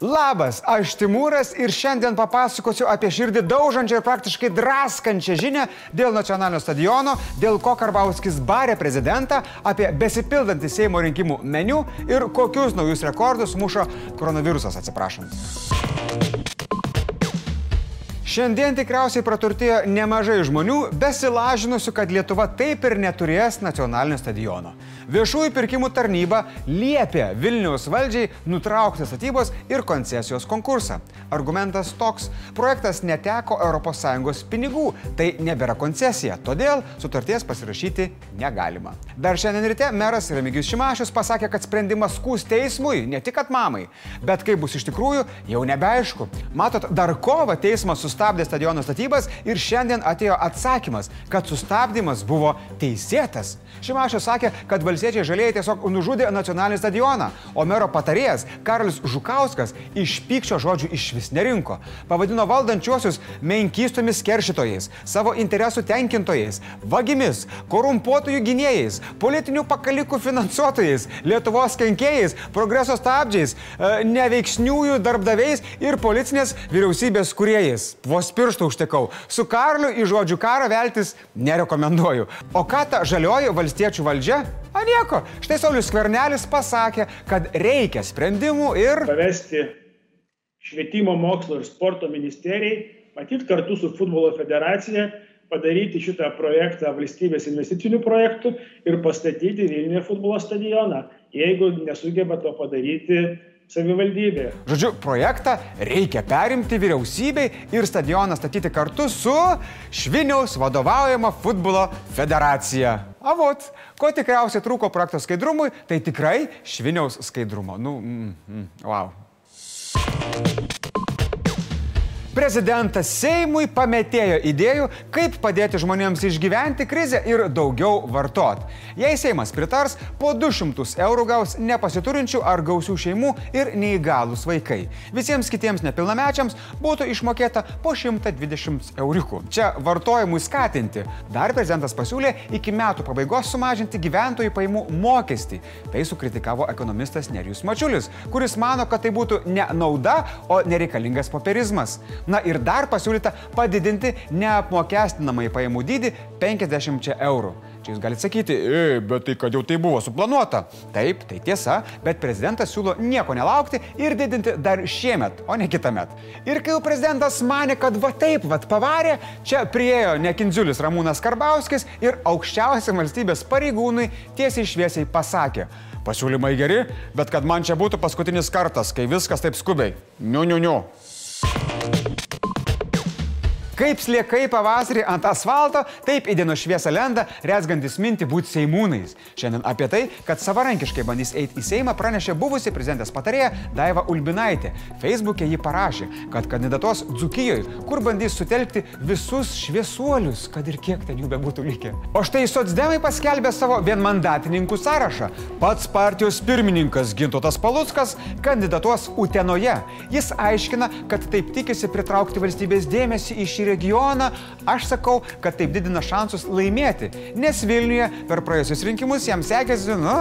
Labas, aš Timūras ir šiandien papasakosiu apie širdį daužančią ir praktiškai draskančią žinę dėl nacionalinio stadiono, dėl ko Karbauskis barė prezidentą, apie besipildantį Seimo rinkimų meniu ir kokius naujus rekordus mušo koronavirusas, atsiprašant. Šiandien tikriausiai praturtėjo nemažai žmonių, besilažinusių, kad Lietuva taip ir neturės nacionalinio stadiono. Viešųjų pirkimų tarnyba liepė Vilniaus valdžiai nutraukti statybos ir koncesijos konkursą. Argumentas toks - projektas neteko ES pinigų, tai nebėra koncesija, todėl sutarties pasirašyti negalima. Dar šiandien ryte meras Remigijus Šimašius pasakė, kad sprendimas skūs teismui, ne tik atmamai, bet kaip bus iš tikrųjų, jau nebeaišku. Matot, dar kovą teismas sustabdė stadiono statybas ir šiandien atėjo atsakymas, kad sustabdymas buvo teisėtas. Šimašius sakė, kad valstiečiai žalieji tiesiog nužudė nacionalinį stadioną, o mero patarėjas Karolis Žukauskas iš pykčio žodžių iš vis nerinko. Pavadino valdančiuosius menkystomis keršytojais, savo interesų tenkintojais, vagimis, korumpuotojų gynėjais, politinių pakalikų finansuotojais, Lietuvos kenkėjais, progreso stabdžiais, e, neveiksniųjų darbdaviais ir policinės vyriausybės kuriejais. Vos pirštų užtekau. Su Karliu į žodžių karą veltis nerekomenduoju. O ką ta žalioji valstiečių valdžia? A nieko. Štai Saulis Skvernelis pasakė, kad reikia sprendimų ir... Pavesti švietimo, mokslo ir sporto ministerijai, matyt kartu su futbolo federacija, padaryti šitą projektą valstybės investicinių projektų ir pastatyti Vilniuje futbolo stadioną. Jeigu nesugeba to padaryti savivaldybė. Žodžiu, projektą reikia perimti vyriausybei ir stadioną statyti kartu su Šviniaus vadovaujama futbolo federacija. Avot, ko tikriausiai trūko projekto skaidrumui, tai tikrai Šviniaus skaidrumo. Nu, mm, mm, wow. Prezidentas Seimui pametėjo idėjų, kaip padėti žmonėms išgyventi krizę ir daugiau vartot. Jei Seimas pritars, po 200 eurų gaus nepasiturinčių ar gausių šeimų ir neįgalus vaikai. Visiems kitiems nepilnamečiams būtų išmokėta po 120 eurikų. Čia vartojimui skatinti. Dar prezidentas pasiūlė iki metų pabaigos sumažinti gyventojų paimų mokestį. Tai sukritikavo ekonomistas Nerijus Mačiulis, kuris mano, kad tai būtų ne nauda, o nereikalingas popierizmas. Na ir dar pasiūlyta padidinti neapmokestinamąjį pajamų dydį 50 eurų. Čia jūs galite sakyti, e, bet tai kad jau tai buvo suplanuota. Taip, tai tiesa, bet prezidentas siūlo nieko nelaukti ir didinti dar šiemet, o ne kitą metą. Ir kai jau prezidentas mane, kad va taip, va pavarė, čia priejo nekindziulis Ramūnas Karbauskis ir aukščiausiam valstybės pareigūnui tiesiai šviesiai pasakė. Pasiūlymai geri, bet kad man čia būtų paskutinis kartas, kai viskas taip skubiai. Niu, niu, niu. Kaip sliekai pavasarį ant asfalto, taip į dienos šviesą lenda, resgantis minti būti seimūnais. Šiandien apie tai, kad savarankiškai bandys eiti į Seimą, pranešė buvusi prezidentės patarėja Daiva Ulbinaitė. Facebook'e ji parašė, kad kandidatuos Dzukijoje, kur bandys sutelkti visus šviesuolius, kad ir kiek ten jų bebūtų likę. O štai Sotsdemai paskelbė savo vienmandatininkų sąrašą. Pats partijos pirmininkas Gintotas Paluckas kandidatuos Utenoje. Jis aiškina, kad taip tikisi pritraukti valstybės dėmesį į šį regioną, aš sakau, kad taip didina šansus laimėti. Nes Vilniuje per praėjusius rinkimus jam sekėsi, nu,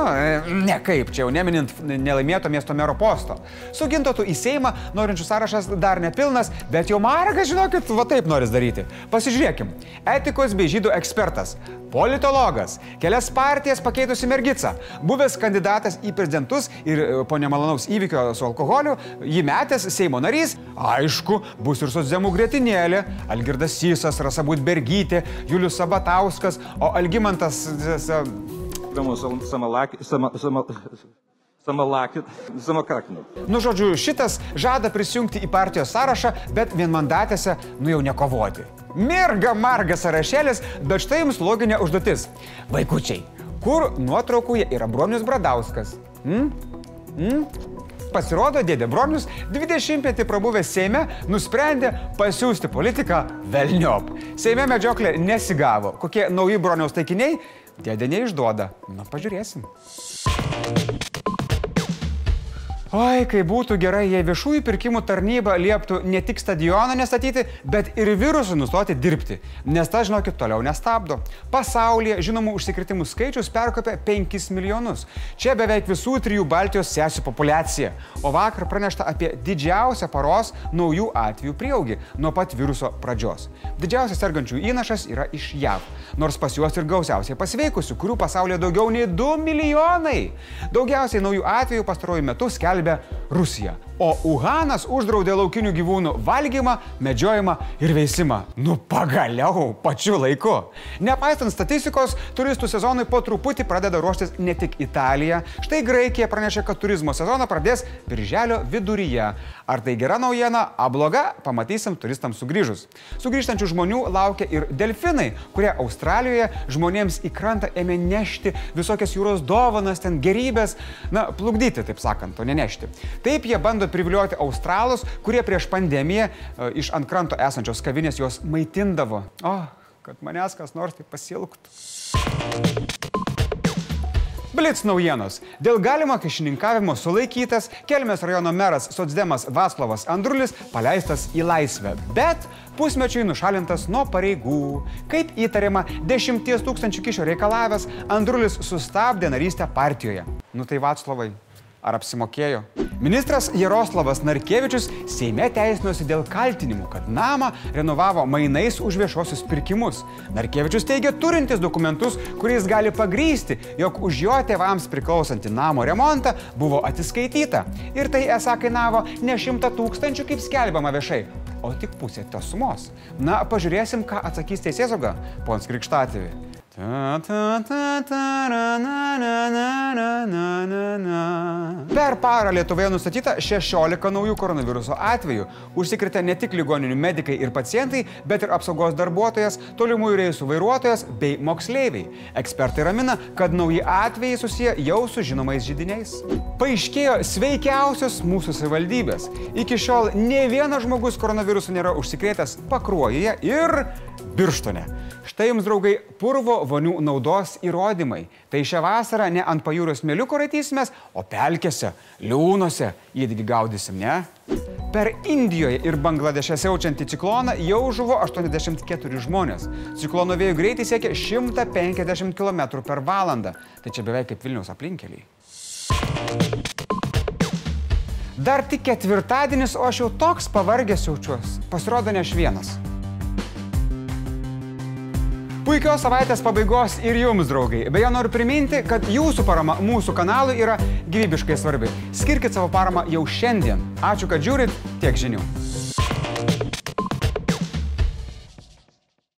ne kaip, čia jau neminint nelaimėto miesto mero posto. Su gintotu į Seimą norinčių sąrašas dar nepilnas, bet jau Margas, žinokit, va taip noris daryti. Pasižiūrėkim. Etikos bei žydų ekspertas politologas, kelias partijas pakeitusi mergica, buvęs kandidatas į prezidentus ir e, po nemalonaus įvykio su alkoholiu, jį metęs Seimo narys, aišku, bus ir socdemų gretinėlė, Algirdas Sysas, Rasa Budbergytė, Julius Sabatauskas, o Algimantas... Samalakit, samakakinu. Nu, žodžiu, šitas žada prisijungti į partijos sąrašą, bet vienmandatėse, nu jau nekovoti. Mirga margas sąrašėlis, bet štai jums loginė užduotis. Vaikučiai, kur nuotraukoje yra Bronius Bradauskas? Hmm? Hmm? Pasirodo, dėdė Bronius 20-metį prabuvęs Seime nusprendė pasiūsti politiką velniop. Seime medžioklė nesigavo. Kokie nauji Broniaus taikiniai? Dėdė neišduoda. Na, pažiūrėsim. Oi, kai būtų gerai, jei viešųjų pirkimų tarnyba lieptų ne tik stadioną nestatyti, bet ir virusų nustoti dirbti. Nes ta, žinokit, toliau nestabdo. Pasaulyje žinomų užsikretimų skaičius perkopė 5 milijonus. Čia beveik visų trijų Baltijos sesių populiacija. O vakar pranešta apie didžiausią paros naujų atvejų prieaugį nuo pat viruso pradžios. Didžiausias sergančių įnašas yra iš JAV. Nors pas juos ir gausiausiai pasveikusių, kurių pasaulyje daugiau nei 2 milijonai. Daugiausiai naujų atvejų pastaruoju metu skelbia paskelbė Rusija. O Uhanas uždraudė laukinių gyvūnų valgymą, medžiojimą ir veisimą. Nu pagaliau, pačiu laiku. Nepaisant statistikos, turistų sezonui po truputį pradeda ruoštis ne tik Italija. Štai Graikija pranešė, kad turizmo sezoną pradės birželio viduryje. Ar tai gera naujiena, a bloga, pamatysim turistams sugrįžus. Sugrįžtančių žmonių laukia ir delfinai, kurie Australijoje žmonėms į krantą ėmė nešti visokias jūros dovanas, ten gerybės, na, plukdyti, taip sakant, o ne nešti. Taip jie bando privilioti australus, kurie prieš pandemiją e, iš ant kranto esančios kavinės juos maitindavo. O, kad manęs kas nors tai pasilgtų. Blitz naujienos. Dėl galimo kišininkavimo sulaikytas Kelmės rajono meras Sotsdemas Vaslavas Andrulis paleistas į laisvę, bet pusmečiui nušalintas nuo pareigų. Kaip įtariama, 10 tūkstančių kišio reikalavęs, Andrulis sustabdė narystę partijoje. Nu tai Vaslavai, ar apsimokėjo? Ministras Jaroslavas Narkevičius Seime teisinosi dėl kaltinimų, kad namą renovavo mainais už viešosius pirkimus. Narkevičius teigia turintis dokumentus, kuriais gali pagrysti, jog už jo tėvams priklausantį namo remontą buvo atsiskaityta. Ir tai esą kainavo ne šimtą tūkstančių, kaip skelbiama viešai, o tik pusė tos sumos. Na, pažiūrėsim, ką atsakys teisėsauga, pons Krikštatėvi. Per parą Lietuvoje nustatyta 16 naujų koronaviruso atvejų. Užsikrėtė ne tik ligoninių medikai ir pacientai, bet ir apsaugos darbuotojas, tolimųjų reisų vairuotojas bei moksleiviai. Ekspertai ramina, kad nauji atvejai susiję jau su žinomais žydiniais. Paaiškėjo sveikiausios mūsų savivaldybės. Iki šiol ne vienas žmogus koronavirusu nėra užsikrėtęs Pakruojyje ir Birštone. Štai jums, draugai, purvo vonių naudos įrodymai. Tai šią vasarą ne ant pajūrio smėliuko raitysimės, o pelkėse, liūnuose įdigi gaudysim, ne? Per Indijoje ir Bangladeše siaučiantį cikloną jau žuvo 84 žmonės. Ciklono vėjų greitis siekia 150 km per valandą. Tai čia beveik kaip Vilniaus aplinkeliai. Dar tik ketvirtadienis, o aš jau toks pavargęs jaučiuosi. Pasirodo ne aš vienas. Puikios savaitės pabaigos ir jums, draugai. Beje, noriu priminti, kad jūsų parama mūsų kanalui yra gyvybiškai svarbi. Skirkit savo paramą jau šiandien. Ačiū, kad žiūrit, tiek žinių.